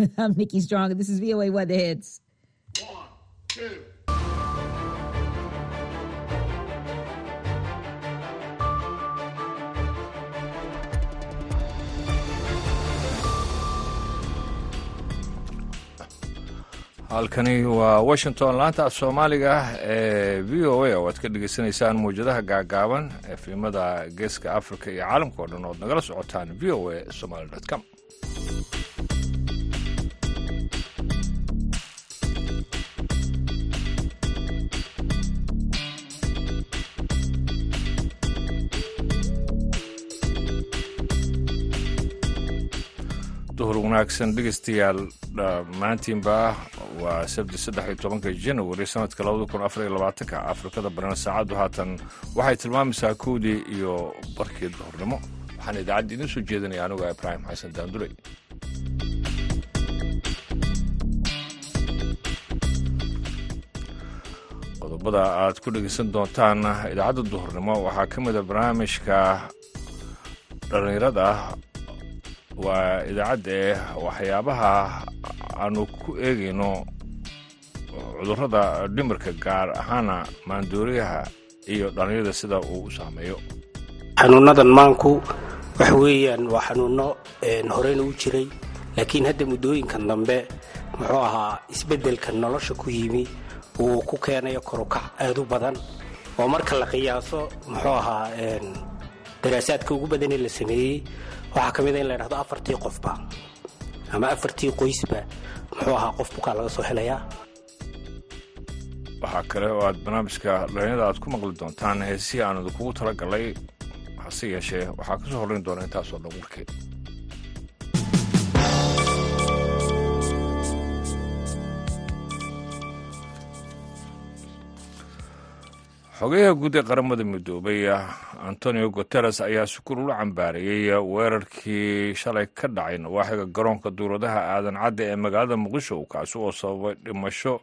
I'm Nikki Strong, and this is VOA Weather Hits. One, two. halkani waa washington laanta soomaaliga ee v o a oo aad ka dhegaysanaysaan mawjadaha gaagaaban efimada geeska africa iyo caalamka oo dhan ood nagala socotaan v o a somaly com wanaagsan dhegeystayaal dhammaantiinba waa sabti saddex iyo tobanka janawari sanadka labada kun afar iyo labaatanka afrikada barana saacaddu haatan. Waxay tilmaamaysaa kowdii iyo barkii duhurnimo waxaan idaacadda idiin soo jeedinaya anigu ibraahim xasan daanduley qodobada aad ku dhegeysan doontaan idaacadda duhurnimo waxaa ka mid a barnaamijka dhallinyarada waa idaacadda eh waxyaabaha aanu ku eegayno cudurrada dhimirka gaar ahaana maandooriyaha iyo dhallinyarada sida uu u saameeyo. Xanuunadan maanku waxa weeyaan waa xanuuno horeyna u jiray laakiin hadda muddooyinkan dambe muxuu ahaa isbeddelka nolosha ku yimi uu ku keenayo korukac aad u badan. Oo marka la qiyaaso muxuu ahaa daraasaadka ugu badanee la sameeyey waxaa ka mid a in la ydhahdo afartii qofba. Ama afartii qoysba. Muxuu ahaa qof bukaa laga soo helayaa waxaa kale oo aad barnaamijka dhallinyada aad ku maqli doontaan heesihii aan idinkugu tala galay hase yeeshee waxaa ka soo horrayn doona intaasoo dhan warkeed xogeyaha guud ee qaramada midoobay antonio guteres ayaa sukur ula cambaareeyey weerarkii shalay ka dhacay nawaaxiga garoonka duuradaha aadan cadda ee magaalada muqdisho kaasi oo sababay dhimasho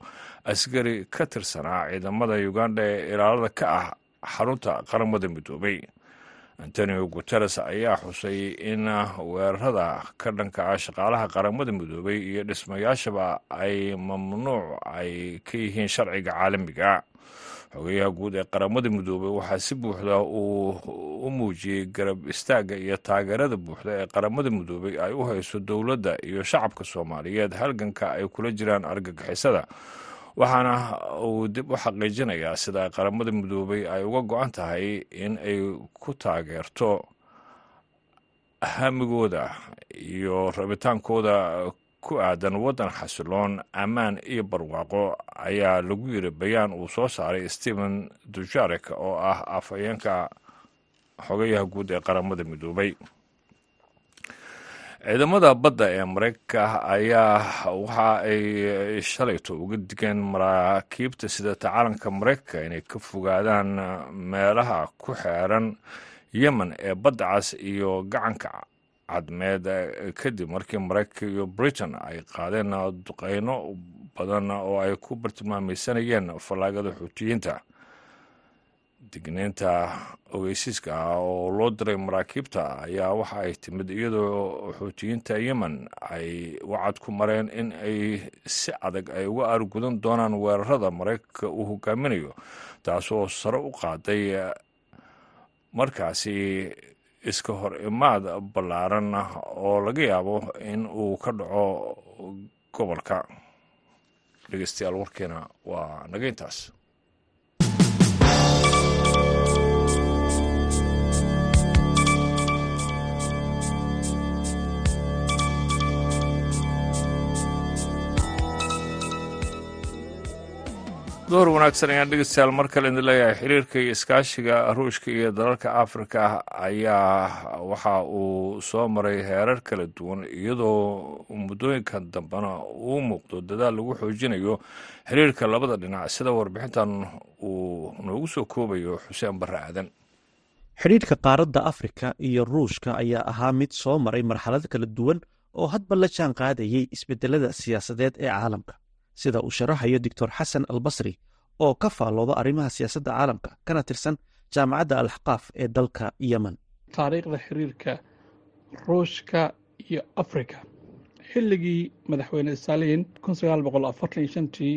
askari ka tirsanaa ciidamada uganda ee ilaalada ka ah xarunta qaramada midoobay. Antonio guteres ayaa xusay in weerarada ka dhanka ah shaqaalaha qaramada midoobay iyo dhismayaashaba ay mamnuuc ay ka yihiin sharciga caalamiga xogeyaha guud ee qaramada midoobey waxaa si buuxda uu u muujiyey garab istaagga iyo taageerada buuxda ee qaramada midoobey ay u hayso dowladda iyo shacabka soomaaliyeed. Halganka ay kula jiraan argagixisada. Waxaana uu dib u xaqiijinayaa sida qaramada midoobey ay uga go-an tahay in ay ku taageerto hamigooda iyo rabitaankooda ku aadan waddan xasiloon ammaan iyo barwaaqo ayaa lagu yiri bayaan uu soo saaray stephen dujarek oo ah afhayeenka xogayaha guud ee qaramada midoobay. Ciidamada badda ee maraykanka ayaa waxa ay shalayto uga digeen maraakiibta sidata calanka maraykanka inay ka fogaadaan meelaha ku xeeran yemen ee badda cas iyo gacanka cadmeed kadib markii maraykanka iyo britain ay qaadeen duqeyno badan oo ay ku bartilmaamaysanayeen fallaagada xuutiyiinta digniinta ogeysiiska ah oo loo diray maraakiibta ayaa waxa ay timid iyadoo xuutiyiinta yemen ay wacad ku mareen in ay si adag ay uga aargudan doonaan weerarada maraykanka uu hogaaminayo taasoo sare u qaaday markaasi iska hor imaad ballaaran oo laga yaabo in uu ka dhaco gobolka dhegeystayaal warkeena. Waa naga intaas door wanaagsan ayaan dhegeystayaal mar kale idin leeyahay. Xiriirka iyo iskaashiga ruushka iyo dalalka afrika ayaa waxa uu soo maray heerar kala duwan iyadoo muddooyinkan dambena uu muuqdo dadaal lagu xoojinayo xiriirka labada dhinac sida warbixintan uu noogu soo koobayo xuseen barre aadan. Xidhiidhka qaaradda afrika iyo ruushka ayaa ahaa mid soo maray marxalado kala duwan oo hadba la jaan qaadayay isbedelada siyaasadeed ee caalamka sida uu sharaxayo doctor xasan albasri oo ka faallooda arrimaha siyaasadda caalamka kana tirsan jaamacadda alxqaaf ee dalka yemen. Taariikhda xiriirka ruushka iyo afrika. Xilligii madaxweyne iyo shantii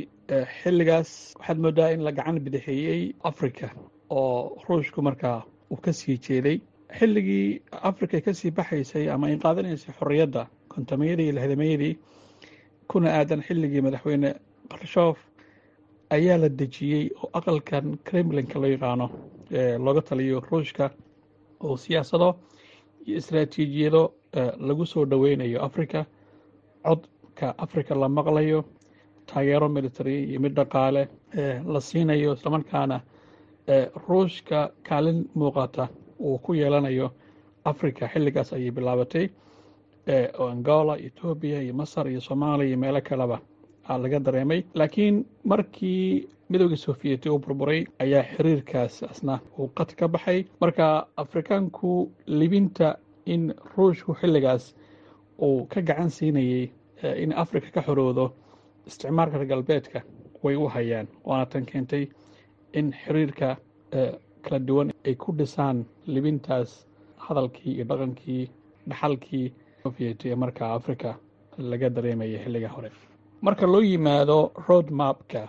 xilligaas waxaad moodaa in la gacan bidixeeyey africa oo ruushku markaa uu ka sii jeeday. Xilligii africa ay ka sii baxaysay ama ay qaadanaysay xorriyadda kontomayadii iyo lixdamayadii kuna aadan xilligii madaxweyne kharshoof ayaa la dejiyey oo aqalkan kremlinka loo yaqaano looga taliyo ruushka oo siyaasado iyo istaraatiijiyado lagu soo dhoweynayo africa codka africa la maqlayo taageero military iyo mid dhaqaale la siinayo islamarkaana ruushka kaalin muuqata uu ku yeelanayo africa xilligaas ayay bilaabatay oo angola etoobiya iyo masar iyo soomaaliya iyo meelo kaleba laga dareemay. Laakiin markii midooda sofiyeeti uu burburay ayaa xiriirkaas asna uu qad ka baxay. Marka afrikaanku libinta in ruushku xilligaas uu ka gacan siinayey in africa ka xoroodo isticmaalka reer galbeedka way u hayaan waana tan keentay in xiriirka kala duwan ay ku dhisaan libintaas hadalkii iyo dhaqankii dhaxalkii sofiyeeti ee markaa africa laga dareemayay xilliga hore. Marka loo yimaado road mapka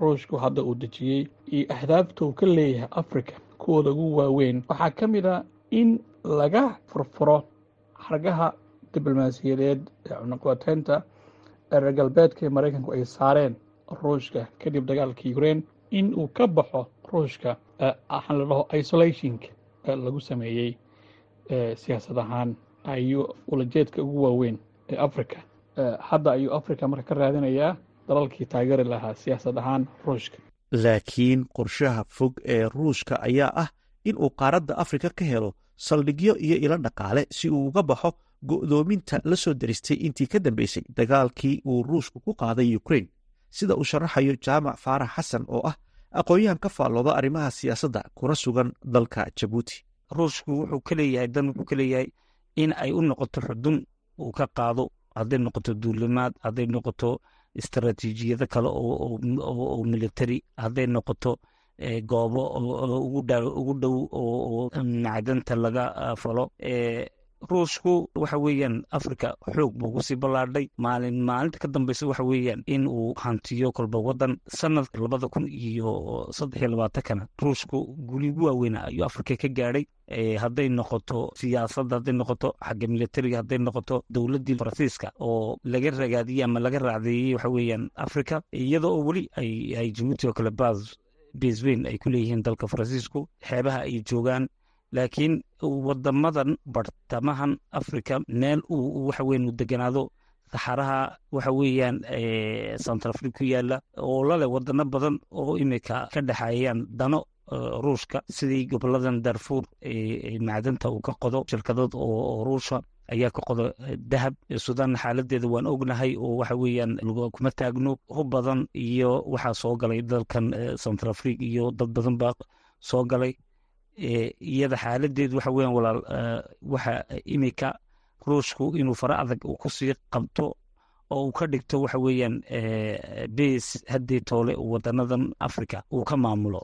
ruushku hadda uu dejiyey iyo ahdaafta uu ka leeyahay africa kuwooda ugu waaweyn waxaa ka mid a in laga furfuro xargaha diblomaasiyadeed ee cunaqabateynta ee reer galbeedka ee maraykanku ay saareen ruushka kadib dagaalka ukraine in uu ka baxo ruushka waxaan la dhaho isolationka lagu sameeyey siyaasad ahaan ayuu ulajeedka ugu waaweyn ee africa hadda ayuu africa marka ka raadinayaa dalalkii taageeri lahaa siyaasad ahaan ruushka. Laakiin qorshaha fog ee ruushka ayaa ah in uu qaaradda afrika ka helo saldhigyo iyo ilo dhaqaale si uu uga baxo go'doominta la soo daristay intii ka dambeysay dagaalkii uu ruushku ku qaaday ukrain sida uu sharaxayo jaamac faarax xasan oo ah aqoon-yahan ka faallooda arrimaha siyaasadda kuna sugan dalka jabuuti. Ruushku wuxuu ka leeyahay dan wuxuu ka leeyahay in ay u noqoto xudun uu ka qaado hadday noqoto duulimaad hadday noqoto istaraatiijiyado kale oo military hadday noqoto goobo ugu dhow oo macdanta laga falo ruushku waxa weeyaan africa xoog buu ku sii ballaadhay. Maalin maalinta ka dambeysa waxa weeyaan in uu hantiyo kolba wadan sanadka labada kun iyo saddex iyo labaatankana ruushku guli ugu waaweyna ayuu africa ka gaadhay. Hadday noqoto siyaasadda hadday noqoto xagga militariga hadday noqoto dowladdii faransiiska oo laga ragaadiyey ama laga raacdeeyey waxa weeyaan africa iyada oo weli ay jabuuti oo kale bas basweyn ay ku leeyihiin dalka faransiisku xeebaha ay joogaan laakiin wadamadan bartamahan africa meel uu waxa weyan u deganaado saxaraha waxa weeyaan central africa ku yaalla oo laleh wadano badan oo imika ka dhexeeyaan dano ruushka sidii goboladan darfuur macdanta uu ka qodo shirkadood oo ruusha ayaa ka qodo dahab sudan xaaladeeda waan ognahay oo waxa weeyaan kuma taagno hub badan iyo waxaa soo galay dalkan central africa iyo dad badan baa soo galay iyada xaaladeedu waxa weyan walaal waxa imika ruushku inuu fara adag uu ku sii qabto oo uu ka dhigto waxa weeyaan bes haddii toole wadanadan africa uu ka maamulo.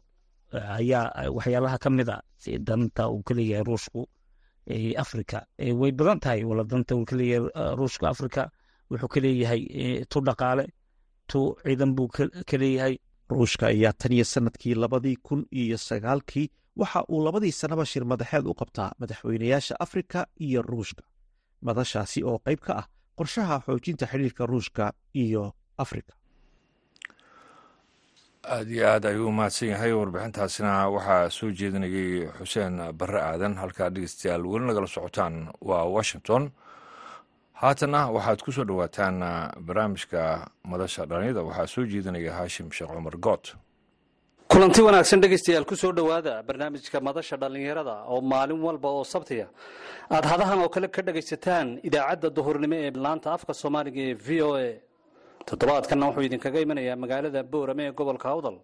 Ayaa waxyaalaha ka mid a danta uu ka leeyahay ruushku africa way badan tahay wala danta uu ka leeyahay ruushka africa wuxuu ka leeyahay tu dhaqaale tu ciidan buu ka leeyahay. Ruushka ayaa tan iyo sannadkii labadii kun iyo sagaalkii waxa uu labadii sannaba shir madaxeed u qabtaa madaxweynayaasha afrika iyo ruushka. Madashaasi oo qayb ka ah qorshaha xoojinta xidhiirka ruushka iyo afrika. Aada iyo aad ayuu umahadsan yahay warbixintaasina. Waxaa soo jeedinayay xuseen barre aadan halkaa dhegeystayaal weli nagala socotaan waa washington. Haatana waxaad ku soo dhowaataan barnaamijka madasha dhallinyada waxaa soo jeedinaya haashim sheekh cumar good kulanti wanaagsan dhegaystayaal ku soo dhowaada barnaamijka madasha dhallinyarada oo maalin walba oo sabtiya aad hadahan oo kale ka dhagaysataan idaacadda duhurnimo ee laanta afka soomaaliga ee v o a. Toddobaadkanna wuxuu idinkaga imanayaa magaalada boorame ee gobolka awdal.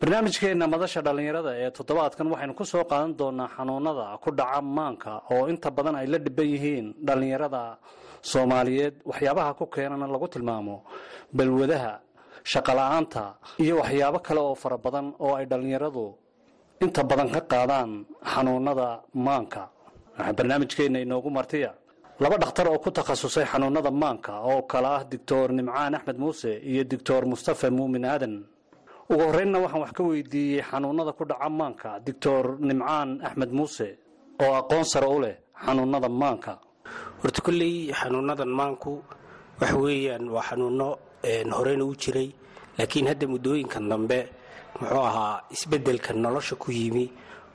Barnaamijkeenna madasha dhallinyarada ee toddobaadkan waxaynu ku soo qaadan doonaa xanuunada ku dhaca maanka oo inta badan ay la dhiban yihiin dhallinyarada soomaaliyeed. Waxyaabaha ku keenana lagu tilmaamo balwadaha shaqola'aanta iyo waxyaabo kale oo fara badan oo ay dhallinyaradu inta badan ka qaadaan xanuunada maanka. Waxaa barnaamijkeenna inoogu martiya laba dhakhtar oo ku takhasusay xanuunada maanka oo kale ah doctor nimcaan axmed muuse iyo doctor mustafa muumin aadan. Ugu horreynna waxaan wax ka weydiiyey xanuunada ku dhaca maanka doctor nimcaan axmed muuse oo aqoon sare u leh xanuunada maanka. Horta kolley xanuunadan maanku waxa weeyaan waa xanuuno horeyna u jiray laakiin hadda muddooyinkan dambe muxuu ahaa isbeddelka nolosha ku yimi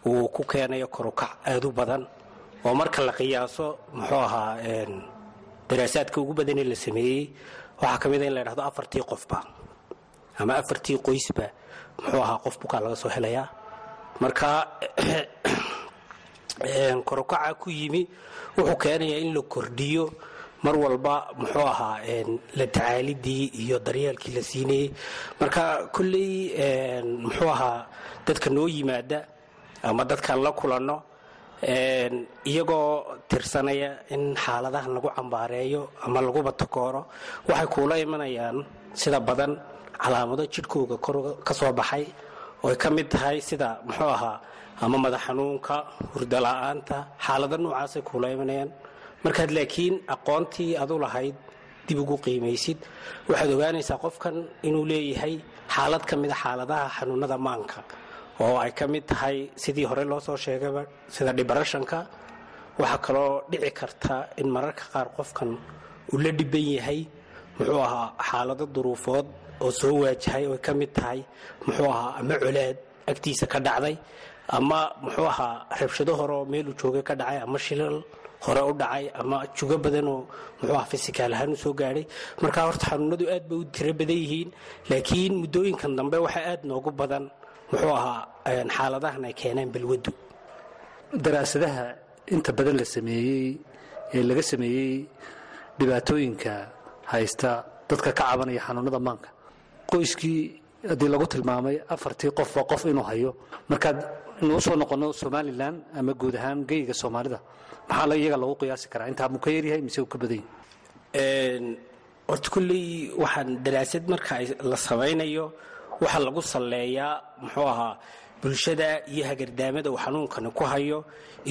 uu ku keenayo korukac aad u badan oo marka la qiyaaso muxuu ahaa daraasaadka ugu badanee la sameeyey waxaa ka mid a in la ydhahdo afartii qofba ama afartii qoysba muxuu ahaa qof bukaa laga soo helayaa marka korukaca ku yimi wuxuu keenayaa in la kordhiyo mar walba muxuu ahaa la tacaalidii iyo daryeelkii la siinayey marka kolley muxuu ahaa dadka noo yimaada ama dadkaan la kulanno iyagoo tirsanaya in xaaladahan lagu cambaareeyo ama laguba takooro waxay kuula imanayaan sida badan calaamado jidhkooga ka soo baxay ooy ka mid tahay sida muxuu ahaa ama madax xanuunka hurdala-aanta xaalado noocaasay kuula imanayaan markaad laakiin aqoontii adu lahayd dib ugu qiimaysid waxaad ogaanaysaa qofkan inuu leeyahay xaalad ka mida xaaladaha xanuunada maanka oo ay ka mid tahay sidii hore loo soo sheegaba sida dhibarashanka waxaa kaloo dhici karta in mararka qaar qofkan uu la dhiban yahay muxuu ahaa xaalado duruufood oo soo waajahay oo ka mid tahay muxuu ahaa ama colaad agtiisa ka dhacday ama muxuu ahaa rabshado hore oo meeluu joogay ka dhacay ama shilal hore u dhacay ama jugo badanoo muxuu aha fisikaal ahaan u gaadhay marka horta xanuunadu aad bay u tiro badan yihiin laakiin muddooyinkan dambe waxaa aad noogu badan muxuu ahaa xaaladahan ay keeneen balwadu daraasadaha inta badan la sameeyey ee laga sameeyey dhibaatooyinka haysta dadka ka cabanaya xanuunada maanka. Qoyskii haddii lagu tilmaamay afartii qofba qof inuu hayo. Markaad inuu soo noqono somalilan ama guud ahaan geyga soomaalida maxaa iyaga lagu qiyaasi karaa? Intaa muu ka yaryahay mise uu ka badan yahay? Horta kulley waxaan daraasad marka la samaynayo waxaa lagu salleeyaa muxuu ahaa bulshada iyo hagardaamada uu xanuunkani ku hayo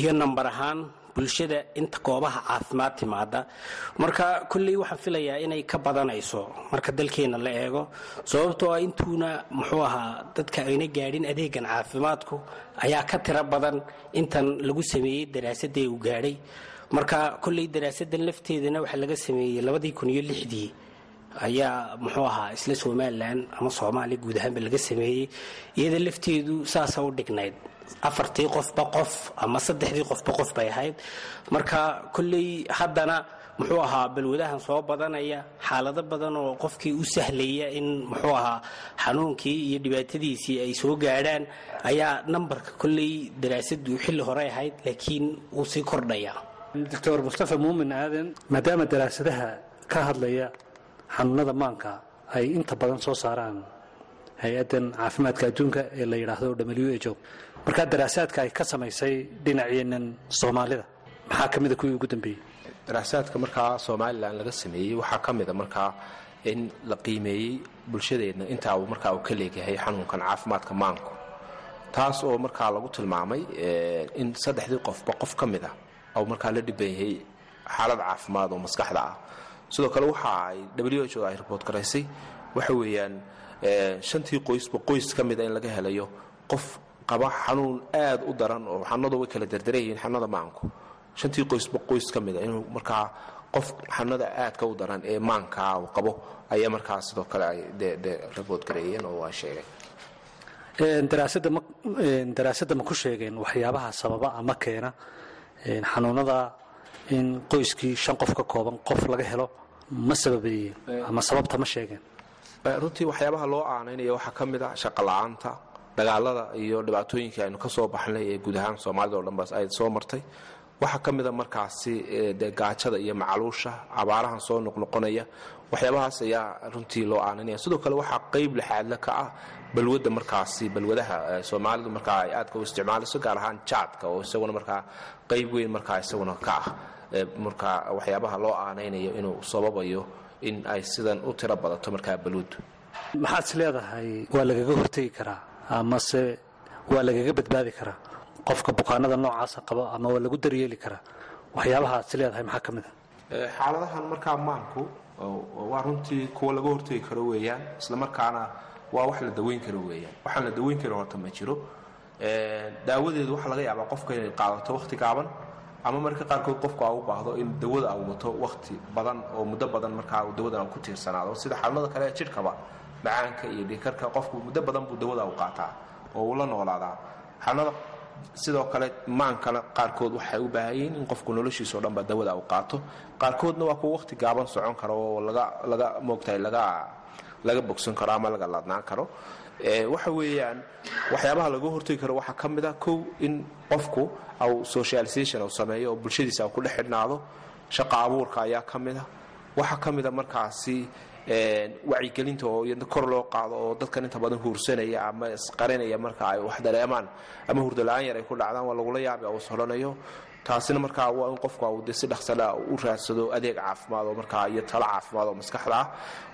iyo nambar ahaan bulshada inta goobaha caafimaad timaada marka kolley waxaan filayaa inay ka badanayso marka dalkeenna la eego sababtoo ah intuuna muxuu ahaa dadka ayna gaadhin adeegan caafimaadku ayaa ka tiro badan intan lagu sameeyey daraasadee uu gaadhay. Marka kolley daraasadan lafteedana waxaa laga sameeyey labadii kun iyo lixdii ayaa muxuu ahaa isla somalilan ama soomaaliya guud ahaanba laga sameeyey iyada lafteedu saasa u dhignayd afartii qofba qof ama saddexdii qofba qof bay ahayd. Marka kolley haddana muxuu ahaa balwadahan soo badanaya xaalado badan oo qofkii u sahlaya in muxuu ahaa xanuunkii iyo dhibaatadiisii ay soo gaadhaan ayaa nambarka kolley daraasadu xilli hore ahayd laakiin wuu sii kordhaya. Doctor mustafa muumin aadan maadaama daraasadaha ka hadlaya xanuunada maanka ay inta badan soo saaraan hay'addan caafimaadka adduunka ee la yidhaahdo w h o markaa daraasaadka ay ka samaysay dhinaceenan soomaalida. Maxaa ka mida kuwii ugu dambeeyey? Daraasaadka markaa somalilan laga sameeyey waxaa ka mida markaa in la qiimeeyey bulshadeenna intaa uu markaa uu ka leegyahay xanuunkan caafimaadka maanku. Taas oo markaa lagu tilmaamay in saddexdii qofba qof ka mid a ou markaa la dhiban yahay xaalad caafimaad oo maskaxda ah. Sidoo kale waxa ay w h o ay riboort garaysay waxa weeyaan shantii qoysba qoys ka mida in laga helayo qof qaba xanuun aad u daran oo xanuunadu way kala dardaran yihiin xanuunada maanku. Shantii qoysba qoys ka mida inuu markaa qof xanuunada aadka u daran ee maankaa uu qabo ayaa markaa sidoo kale ay de riboort gareeyeen oo waa sheegeen daraasadda ma ku sheegeen waxyaabaha sababa ama keena xanuunada in qoyskii shan qof ka kooban qof laga helo ma sababeeyeen ama sababta ma sheegeen? Runtii waxyaabaha loo aanaynaya waxaa ka mid ah shaqola'aanta dagaalada iyo dhibaatooyinkii aynu ka soo baxnay ee guud ahaan soomaalida o dhan bas ay soo martay. Waxaa ka mida markaasi de gaajada iyo macaluusha abaarahan soo noqnoqonaya waxyaabahaas ayaa runtii loo aaninaya. Sidoo kale waxaa qeyb lixaadle ka ah balwadda markaasi balwadaha soomaalidu markaa ay aadka u isticmaalayso gaar ahaan jaadka oo isaguna markaa qeyb weyn markaa isaguna ka ah markaa waxyaabaha loo aanaynayo inuu sababayo in ay sidan u tiro badato markaa balwaddu maxaad is leedahay? Waa lagaga hortegi karaa amase waa lagaga badbaadi karaa qofka bukaanada noocaasa qabo ama waa lagu daryeeli karaa waxyaabaha ad is leedahay maxaa ka mid a Ee, xaaladahan markaa maanku waa runtii kuwa laga hortegi karo weeyaan isla markaana waa wax la daweyn karo weeyaan. Waxaan la daweyn karo horta ma jiro. Ee, daawadeedu waxaa laga yaabaa qofka inay qaadato waqti gaaban ama marka qaarkood qofku aa u baahdo in dawada uu wato waqti badan oo muddo badan markaa dawadan ku tiirsanaado. Sida xanuunada kale ee jidhkaba macaanka iyo dhiikarka qofku muddo badan buu dawada u qaataa oo uu la noolaadaa. Xanuunada sidoo kale maankana qaarkood waxay u baahan yihiin in qofku noloshiisa o dhanba dawada uu qaato. Qaarkoodna waa kuwa waqti gaaban socon karo oo laga moogtahay laga bogsan karo ama laga ladnaan karo. Waxa weeyaan waxyaabaha laga hortegi karo waxaa ka mid a kow in qofku au socialization uu sameeyo oo bulshadiisa ku dhex xidhnaado shaqa abuurka ayaa ka mid a waxaa ka mid a markaasi een, wacyigelinta oo kor loo qaado oo dadkan inta badan huursanaya ama isqarinaya marka ay wax dareemaan ama hurdo la'aan yar ay ku dhacdaan waa lagula yaabi oo isholanayo taasina markaa waa in qofku uu dee si dhaqsala u raadsado adeeg caafimaad oo markaa iyo talo caafimaad oo maskaxda ah.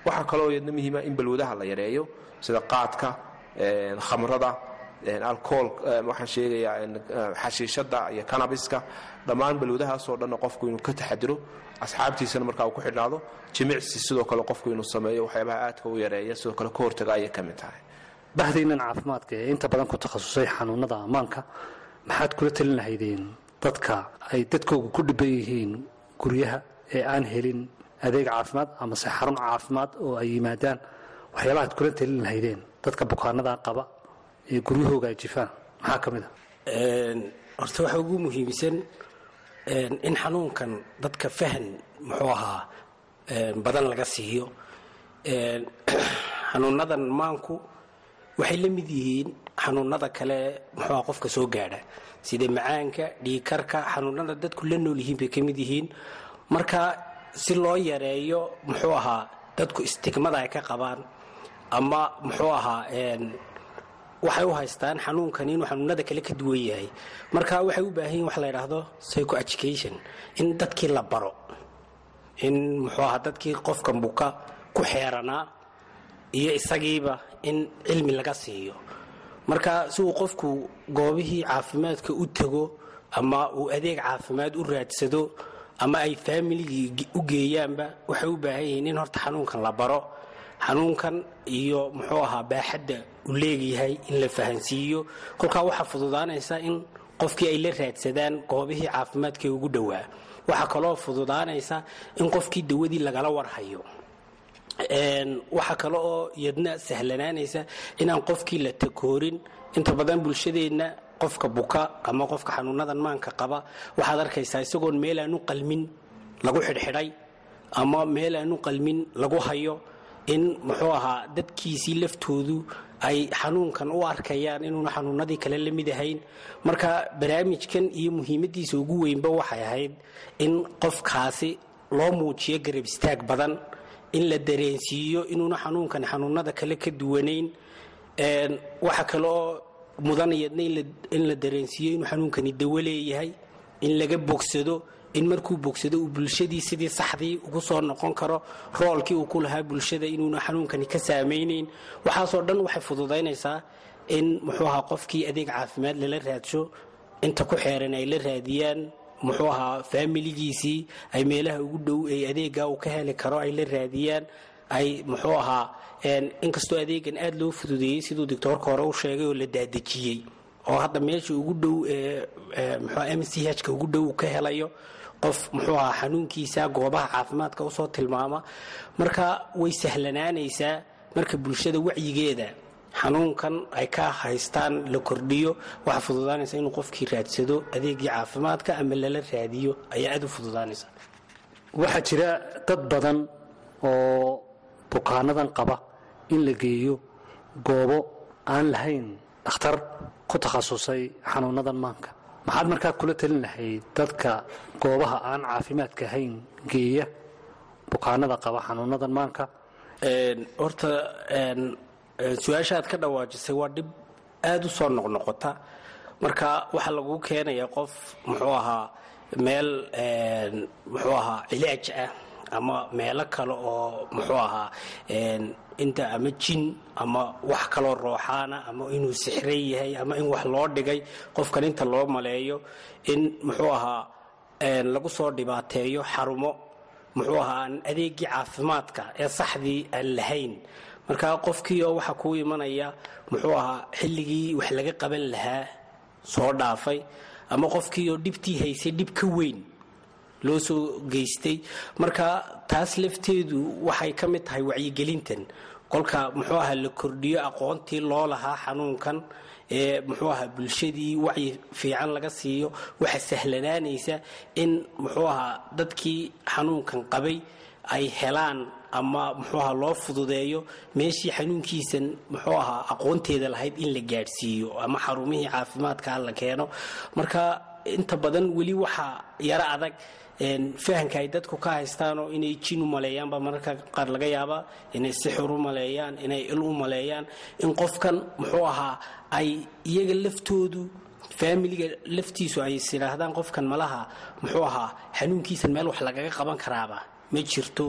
Waxaa kaloo iyadna muhiima in balwadaha la yareeyo sida qaadka khamrada een, alcohol een, waxaan sheegayaa xashiishada iyo canabiska dhammaan balwadahaasoo dhanna qofku inuu ka taxadiro asxaabtiisana markaa uu ku xidhnaado. Jimicsi sidoo kale qofku inuu sameeyo waxyaabaha aadka u yareeya sidoo kale ka hortaga ayay ka mid tahay. Bahdaynan caafimaadka ee inta badan ku takhasusay xanuunada ammaanka maxaad kula talin lahaydeen dadka ay dadkooga ku dhiban yihiin guryaha ee aan helin adeeg caafimaad amase xarun caafimaad oo ay yimaadaan? Waxyaabaha ad kula talin lahaydeen dadka bukaanada qaba guryahooga ay jifaan. Maxaa ka mid a? Horta waxa ugu muhiimsan in xanuunkan dadka fahan muxuu ahaa badan laga siiyo. Xanuunadan maanku waxay la mid yihiin xanuunada kale muxuu ahaa qofka soo gaadha. Sida macaanka dhiigkarka xanuunada dadku la nool yihiin bay ka mid yihiin. Marka si loo yareeyo muxuu ahaa dadku istigmada ay ka qabaan ama muxuu ahaa waxay u haystaan xanuunkan inuu xanuunada kale ka duwan yahay. Marka waxay u baahan yihiin wax la yidhaahdo psycho education in dadkii la baro in muxuu ahaa dadkii qofkan buka ku xeeranaa iyo isagiiba in cilmi laga siiyo. Marka si uu qofku goobihii caafimaadka u tago ama uu adeeg caafimaad u raadsado ama ay faamiligii u geeyaanba waxay u baahan yihiin in horta xanuunkan la baro xanuunkan iyo muxuu ahaa baaxadda uu leeyahay in la fahansiiyo. Kolkaa waxaa fududaanaysa in qofkii ay la raadsadaan goobihii caafimaadka ee ugu dhowaa. Waxaa kaloo fududaanaysa in qofkii dawadii lagala warhayo. Waxaa kale oo iyadna sahlanaanaysa inaan qofkii la takoorin. Inta badan bulshadeenna qofka buka ama qofka xanuunadan maanka qaba. Waxaad arkaysaa isagoon meel aan u qalmin lagu xidhxidhay ama meel aan u qalmin lagu hayo in muxuu ahaa dadkiisii laftoodu ay xanuunkan u arkayaan inuuna xanuunadii kale la mid ahayn. Marka barnaamijkan iyo muhiimadiisa ugu weynba waxay ahayd in qofkaasi loo muujiyo garab istaag badan in la dareensiiyo inuuna xanuunkan xanuunada kale ka duwanayn. Waxa kale oo mudan iyadna in la- in la dareensiiyo inuu xanuunkani dawo leeyahay in laga bogsado in markuu bogsado uu bulshadii saxdii ugu soo noqon karo roolkii uu ku lahaa bulshada inuuna xanuunkani ka saamaynayn waxaasoo dhan waxay fududaynaysaa in muxuu ahaa qofkii adeeg caafimaad lala raadsho inta ku xeeran ay la raadiyaan muxuu ahaa faamiligiisii ay meelaha ugu dhow ee adeega uu ka heli karo ay la raadiyaan ay muxuu ahaa inkastoo adeegan aada loo fududeeyey siduu doctoorka hore u sheegay oo la daadejiyey oo hadda meesha ugu dhow ee ee, muxuu ahaa, m c h ka ugu dhow uu ka helayo qof muxuu ahaa xanuunkiisa goobaha caafimaadka u soo tilmaama. Marka way sahlanaanaysaa marka bulshada wacyigeeda xanuunkan ay ka haystaan la kordhiyo waxaa fududaanaysa inuu qofkii raadsado adeegii caafimaadka ama lala raadiyo ayaa aada u fududaanaysa. Waxaa jira dad badan oo bukaanadan qaba in la geeyo goobo aan lahayn dhakhtar ku takhasusay xanuunadan maanka maxaad markaa kula talin lahayd dadka goobaha aan caafimaadka ahayn geeya bukaanada qaba xanuunadan maanka? Horta su'aasha aad ka dhawaajisay waa dhib aada u soo noqnoqota. Marka waxaa lagu keenaya qof muxuu ahaa meel muxuu ahaa cilaaj ah ama meelo kale oo muxuu ahaa inta ama jin ama wax kaloo rooxaana ama inuu sixran yahay ama in wax loo dhigay qofkan inta loo maleeyo in muxuu ahaa lagu soo dhibaateeyo xarumo muxuu ahaa adeegii caafimaadka ee saxdii aan lahayn. Marka qofkii oo waxaa kuu imanaya muxuu ahaa xilligii wax laga qaban lahaa soo dhaafay ama qofkii oo dhibtii haysay dhib ka weyn loo soo geystay. Marka taas lafteedu waxay ka mid tahay wacyigelintan. Kolka muxuu ahaa la kordhiyo aqoontii loo lahaa xanuunkan ee muxuu ahaa bulshadii wacyi fiican laga siiyo waxa sahlanaanaysa in muxuu ahaa dadkii xanuunkan qabay ay helaan ama muxuu ahaa loo fududeeyo. Meeshii xanuunkiisan muxuu ahaa aqoonteeda lahayd in la gaadhsiiyo ama xarumihii caafimaadka la keeno. Marka inta badan weli waxaa yaro adag fahanka ay dadku ka haystaanoo inay jin u maleeyaanba mararka qaar laga yaabaa inay sixir u maleeyaan inay il u maleeyaan in qofkan muxuu ahaa ay iyaga laftoodu faamiliga laftiisu ay is yidhaahdaan qofkan malaha muxuu ahaa xanuunkiisan meel wax lagaga qaban karaaba ma jirto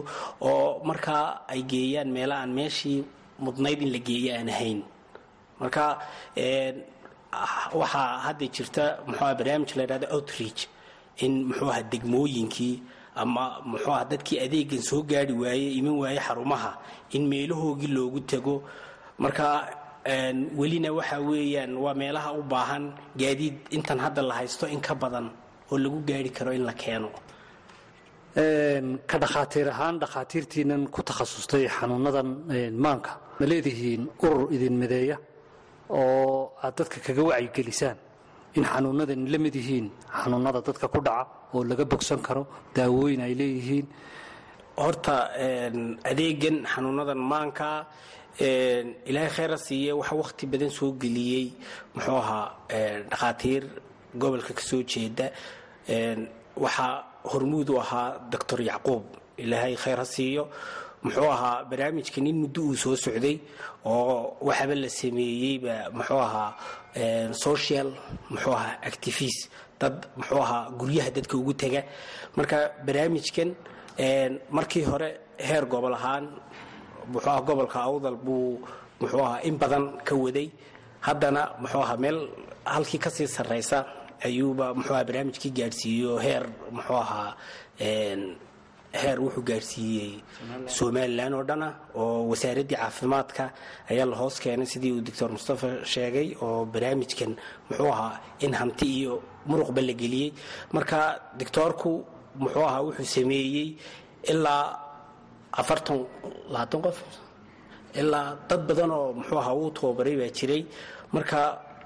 oo markaa ay geeyaan meela aan meeshii mudnayd in la geeyo aan ahayn. Marka waxaa hadda jirta muxuuaha barnaamij la yidhahdo outreach in muxuu aha degmooyinkii ama muxuu aha dadkii adeegan soo gaari waaye iman waaye xarumaha in meelahoogii loogu tago marka welina waxa weeyaan waa meelaha u baahan gaadiid intan hadda la haysto in ka badan oo lagu gaari karo in la keeno. Ka dhakhaatiir ahaan dhakhaatiirtiinan ku takhasustay xanuunadan maanka. Ma leedihiin urur idin mideeya oo aad dadka kaga wacyigelisaan in xanuunadan la mid yihiin xanuunada dadka ku dhaca oo laga bogsan karo daawooyin ay leeyihiin. Horta adeegan xanuunadan maanka ilaahay khayra siiye waxa wakhti badan soo geliyey. Muxuu ahaa dhakhaatiir gobolka ka soo jeeda. Waxaa hormuud u ahaa doctor yacquub. Ilaahay khayr ha siiyo muxuu ahaa barnaamijkan in muddo uu soo socday oo waxaba la sameeyeyba muxuu ahaa social muxuu ahaa activist. Dad muxuu ahaa guryaha dadka ugu tega marka barnaamijkan markii hore heer gobol ahaan muxuu ahaa gobolka awdal buu muxuu ahaa in badan ka waday. Haddana muxuu ahaa meel halkii ka sii sarraysa ayuuba muxuu ahaa barnaamijkii gaadhsiiyo heer muxuu ahaa heer wuxuu gaadhsiiyey somalilan oo dhana oo wasaaraddii caafimaadka ayaa la hoos keenay sidii uu doctor mustafa sheegay oo barnaamijkan muxuu ahaa in hanti iyo muruqba la geliyey. Marka doctoorku muxuu ahaa wuxuu sameeyey ilaa afartan labaatan qof ilaa dad badan oo muxuu ahaa uu tababaray baa jiray. Marka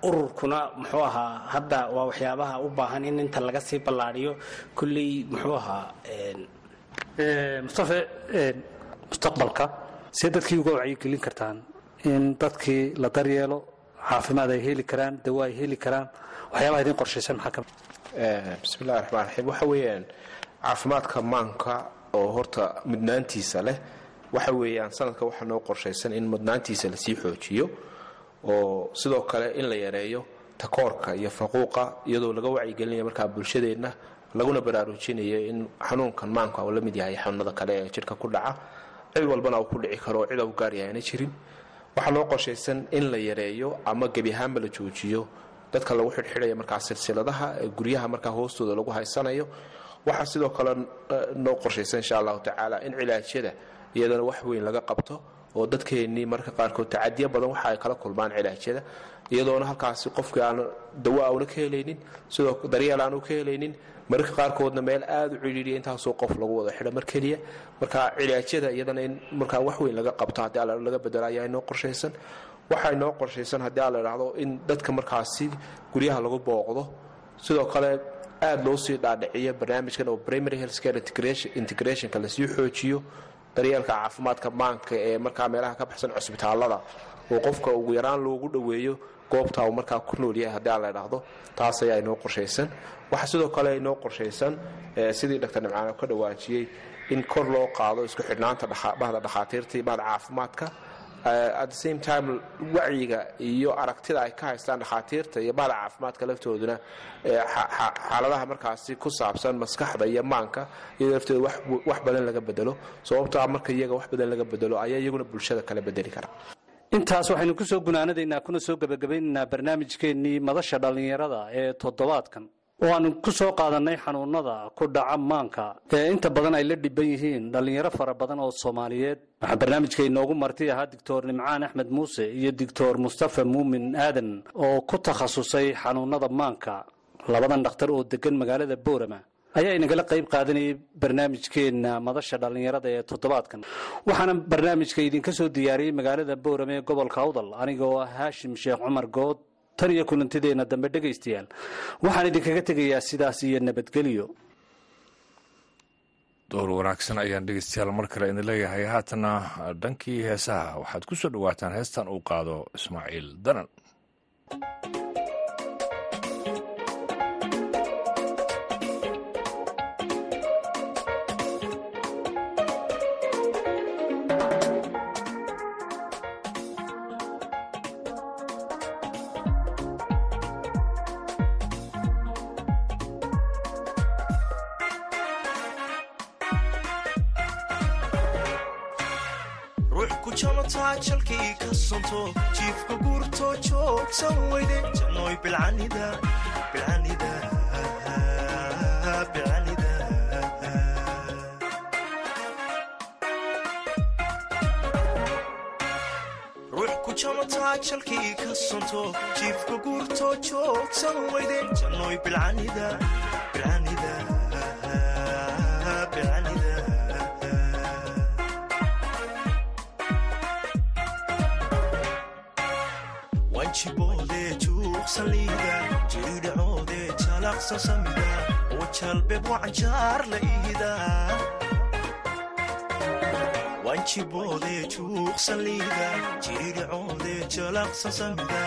ururkuna muxuu ahaa hadda waa waxyaabaha u baahan in inta laga sii ballaadhiyo kulley muxuu ahaa mustafe mustaqbalka see dadkii uga wacyigelin kartaan in dadkii la daryeelo caafimaad ay heli karaan dawo ay heli karaan waxyaabaha idin qorshaysan maxaa ka bismillahi raxmaan raxiim waxa weeyaan caafimaadka maanka oo horta mudnaantiisa leh waxa weeyaan sanadka waxaa noo qorshaysan in mudnaantiisa la sii xoojiyo oo sidoo kale in la yareeyo takoorka iyo faquuqa iyadoo laga wacyigelinaya markaa bulshadeenna laguna baraarujinayo in xanuunkan maanka uu la yahay xanuunada kale ee jidhka ku dhaca cid walbana uu ku dhici karo oo cid u gaaryahay aana jirin. Waxaa loo qorshaysan in la yareeyo ama gebi ahaanba la joojiyo. Dadka lagu xidhxidhaya markaa silsiladaha guryaha markaa hoostooda lagu haysanayo. Waxaa sidoo kale noo qorshaysan insha allahu tacaala in cilaajyada iyadana wax weyn laga qabto oo dadkeennii marka qaarkood tacadiyo badan waxa ay kala kulmaan cilaajyada iyadoona halkaasi qofkii aan dawo auna ka helaynin sidoo daryeel aanu ka helaynin mararka qaarkoodna meel aada u cidhiidhiya intaasoo qof lagu wada xidho. Mar keliya marka cilaajyada iyadana in markaa wax weyn laga qabto haddii alla laga bedelo ayaa inoo qorshaysan. Waxaa inoo qorshaysan haddii alla idhaahdo in dadka markaasi guryaha lagu booqdo. Sidoo kale aada loo sii dhaadhiciyo barnaamijkan oo primary health care integrationka la sii xoojiyo. Daryeelka caafimaadka maanka ee markaa meelaha ka baxsan cusbitaalada oo qofka ugu yaraan loogu dhoweeyo goobta uu markaa ku nool yahay haddii aan la idhaahdo taas ayaa inoo qorshaysan. Waxaa sidoo kale inoo qorshaysan sidii dr nimcaano ka dhawaajiyey in kor loo qaado isku xidhnaanta bahda dhakhaatiirta iyo bahda caafimaadka. At the same time wacyiga iyo aragtida ay ka haystaan dhakhaatiirta iyo bahda caafimaadka laftooduna xaaladaha markaasi ku saabsan maskaxda iyo maanka iyadoo laftooda wax badan laga bedelo sababtaa marka iyaga wax badan laga bedelo ayaa iyaguna bulshada kala bedeli kara intaas waxaynu ku soo gunaanadaynaa kuna soo gebagabaynaynaa barnaamijkeennii madasha dhallinyarada ee toddobaadkan. Oo aanu ku soo qaadannay xanuunada ku dhaca maanka ee inta badan ay la dhiban yihiin dhallinyaro fara badan oo soomaaliyeed. Waxaa barnaamijka inoogu marti ahaa doctor nimcaan axmed muuse iyo doctor mustafa muumin aadan oo ku takhasusay xanuunada maanka labadan dhakhtar oo degan magaalada boorama ayaa inagala qayb qaadanayay barnaamijkeenna madasha dhallinyarada ee toddobaadkan. Waxaana barnaamijka idinka soo diyaariyey magaalada boorame ee gobolka awdal anigoo ah haashim sheekh cumar good tan iyo kulantideenna dambe dhegaystayaal. Waxaan idinkaga tegayaa sidaas iyo nabadgelyo. Door wanaagsan ayaan dhegeystayaal mar kale idin leeyahay. Haatana dhankii heesaha waxaad ku soo dhowaataan heestan uu qaado ismaaciil danan jamataa jalkii ka sonto jiifka guurtoo joogsan weyde jannoy bilcanida wanjiboodee juuqsaliida jiidhacoodee jalaqsan samida oo jalbeeb wacanjaar la iida wanjiboodee juuqsaliida jiidhacoodee jalaqsan samida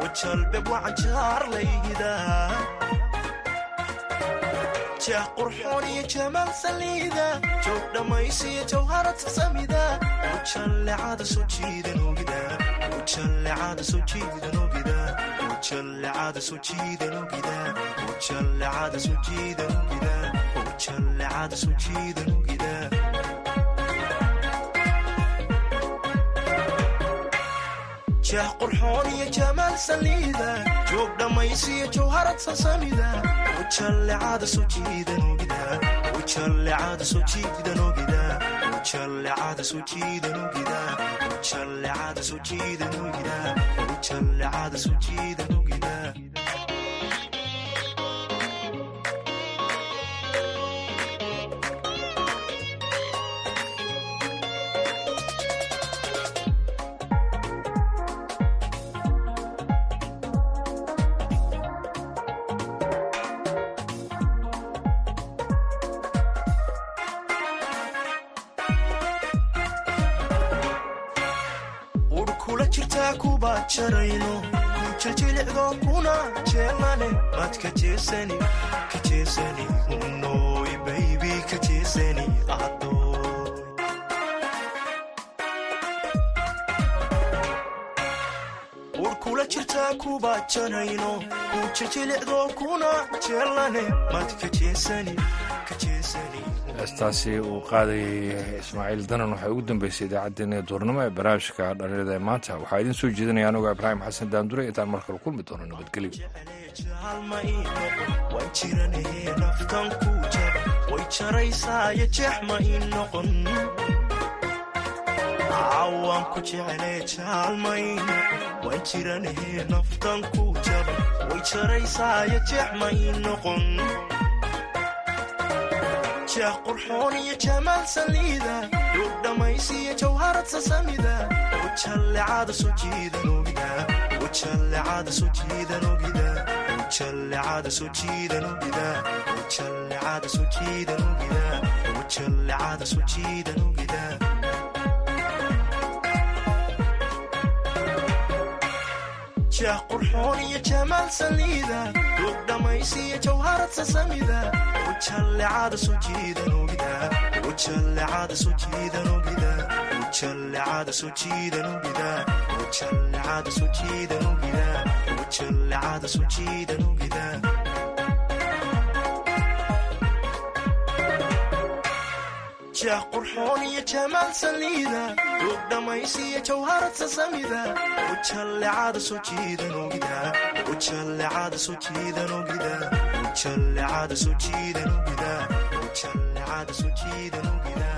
oo jalbeeb wacanjaar la iida jah qurxoon iyo jamaal saliida joog dhammaysiyo jawharata samida oo jallecada soo jiidan ogida oo jallecada soo jiidan ogida oo jallecada soo jiidan ogida oo jallecada soo jiidan ogida oo jallecada soo jiidan ogida jah qurxoon iyo jamaal saliida joog dhammaysiyo jawharad sasamida. Oo jallecada soo jiidan jarayno jiljilicdo kuna jeelane maad ka jeesani ka jeesani unoy baybi ka jeesani adoy ur kula jirtaa kuba jarayno jiljilicdo kuna jeelane maad ka jeesani ka jeesani heestaasi uu qaadayay ismaaciil danan waxay ugu dambeysay idaacaddeenna duurnimo ee barnaamijka dhallinyarada ee maanta. Waxaa idiin soo jeedinaya anigoo ibraahim xasan daandure intaan mar kale kulmi doono nabadgelyo jah qurxoon iyo jamaal saliida duug dhammaysiyo jawharad sasamida oo jallecada soo jiidan ogida jah qurxoon iyo jamaal saliida duug dhammaysiyo jawharad sasamida. Oo jallecada soo jiidan ogida ogida ujallecada soo jiidan ogida ujallecada soo jiidan ogida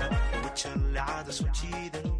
ujallecada soo jiidan ogida